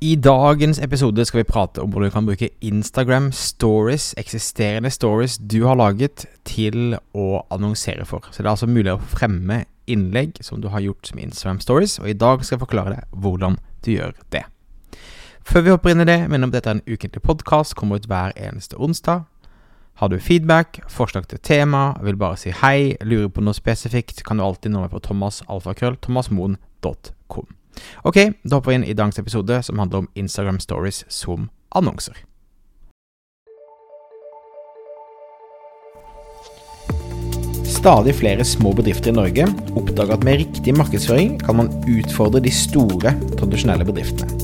I dagens episode skal vi prate om hvordan du kan bruke Instagram stories, eksisterende stories du har laget, til å annonsere for. Så det er altså mulig å fremme innlegg som du har gjort som Instagram stories, og i dag skal jeg forklare deg hvordan du gjør det. Før vi hopper inn i det, minner om dette er en ukentlig podkast, kommer ut hver eneste onsdag. Har du feedback, forslag til tema, vil bare si hei, lurer på noe spesifikt, kan du alltid nå meg på thomasalfakrøll, thomasmoen.com. Ok, da hopper vi inn i dagens episode, som handler om Instagram Stories som annonser. Stadig flere små bedrifter i Norge oppdager at med riktig markedsføring kan man utfordre de store, tradisjonelle bedriftene.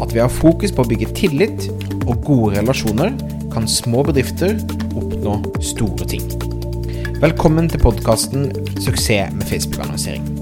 At vi har fokus på å bygge tillit og gode relasjoner, kan små bedrifter oppnå store ting. Velkommen til podkasten 'Suksess med Facebook-annonsering'.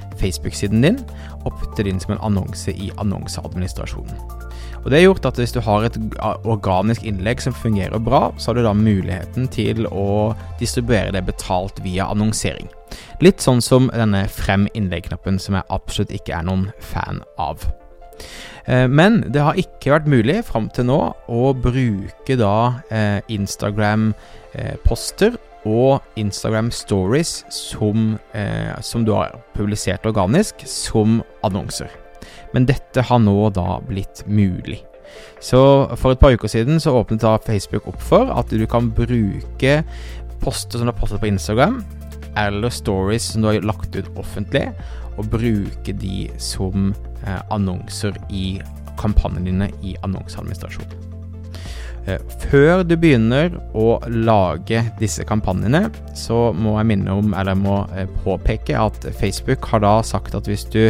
Facebook-siden din og putte det inn som en annonse i annonseadministrasjonen. Og Det har gjort at hvis du har et organisk innlegg som fungerer bra, så har du da muligheten til å distribuere det betalt via annonsering. Litt sånn som denne frem innlegg-knappen, som jeg absolutt ikke er noen fan av. Eh, men det har ikke vært mulig fram til nå å bruke da eh, Instagram-poster og Instagram Stories som, eh, som du har publisert organisk, som annonser. Men dette har nå da blitt mulig. Så for et par uker siden så åpnet da Facebook opp for at du kan bruke poster som du har postet på Instagram, eller stories som du har lagt ut offentlig, og bruke de som eh, annonser i kampanjene dine i annonseadministrasjonen. Eh, før du begynner å lage disse kampanjene, så må jeg minne om, eller jeg må eh, påpeke at Facebook har da sagt at hvis du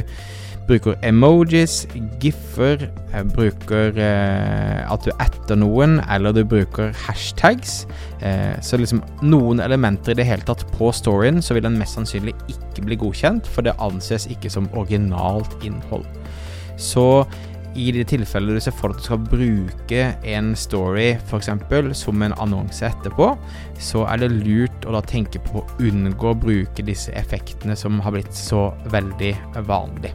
bruker emojis, giffer, eh, bruker at du etter noen, eller du bruker hashtags, så liksom noen elementer i det hele tatt på storyen, så vil den mest sannsynlig ikke bli godkjent, for det anses ikke som originalt innhold. Så i de tilfellene du ser for at du skal bruke en story f.eks. som en annonse etterpå, så er det lurt å da tenke på å unngå å bruke disse effektene som har blitt så veldig vanlig.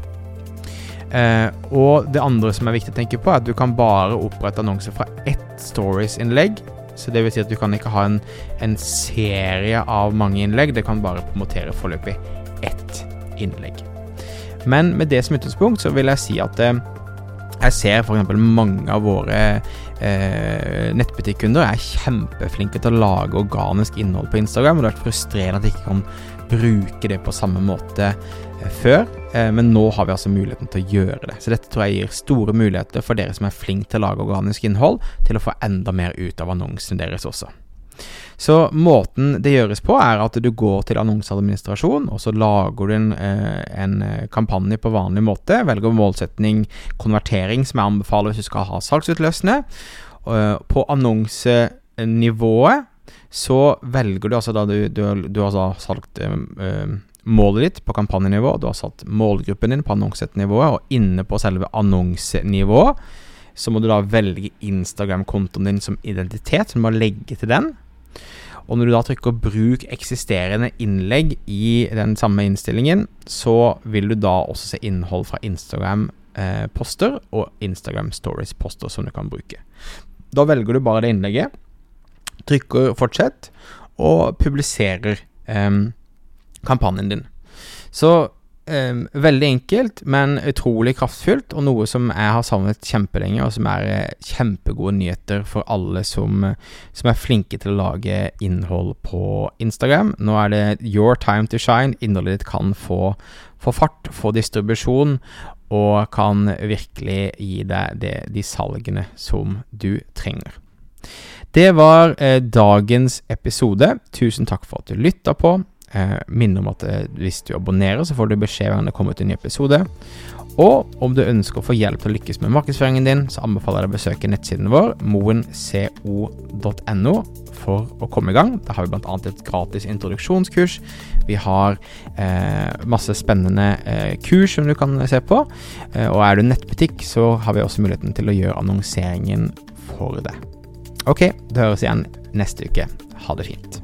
Eh, og det andre som er viktig å tenke på, er at du kan bare opprette annonser fra ett stories-innlegg. Så det vil si at du kan ikke ha en, en serie av mange innlegg, det kan bare promotere foreløpig ett innlegg. Men med det som utgangspunkt så vil jeg si at eh, jeg ser f.eks. mange av våre eh, nettbutikkunder er kjempeflinke til å lage organisk innhold på Instagram, og det har vært frustrerende at de ikke kan bruke det på samme måte eh, før. Eh, men nå har vi altså muligheten til å gjøre det. Så dette tror jeg gir store muligheter for dere som er flinke til å lage organisk innhold, til å få enda mer ut av annonsene deres også. Så måten det gjøres på, er at du går til annonseadministrasjon, og så lager du en, eh, en, eh, kampanje på vanlig måte. Velger målsetning konvertering, som jeg anbefaler hvis du skal ha salgsutløsende. Eh, på annonsenivået så velger du altså da du, du, du har salgt målet ditt på kampanjenivå, du har satt målgruppen din på annonsenivået, og inne på selve annonsenivået så må du da velge Instagram-kontoen din som identitet, så du må legge til den. Og når du da trykker 'bruk eksisterende innlegg' i den samme innstillingen, så vil du da også se innhold fra Instagram-poster eh, og Instagram Stories-poster som du kan bruke. Da velger du bare det innlegget, trykker 'fortsett' og publiserer eh, kampanjen din. Så Um, veldig enkelt, men utrolig kraftfullt, og noe som jeg har savnet kjempelenge, og som er uh, kjempegode nyheter for alle som, som, er flinke til å lage innhold på Instagram. Nå er det your time to shine. Innholdet ditt kan få, få fart, få distribusjon, og kan virkelig gi deg det, de salgene som du trenger. Det var uh, dagens episode. Tusen takk for at du lytta på. Eh, minner om at eh, hvis du abonnerer, så får du beskjed om det kommer ut en ny episode. Og om du ønsker å få hjelp til å lykkes med markedsføringen din, så anbefaler jeg deg å besøke nettsiden vår, moenco.no, for å komme i gang. Der har vi bl.a. et gratis introduksjonskurs. Vi har eh, masse spennende eh, kurs som du kan se på. Eh, og er du nettbutikk, så har vi også muligheten til å gjøre annonseringen for deg. Ok, det høres igjen neste uke. Ha det fint.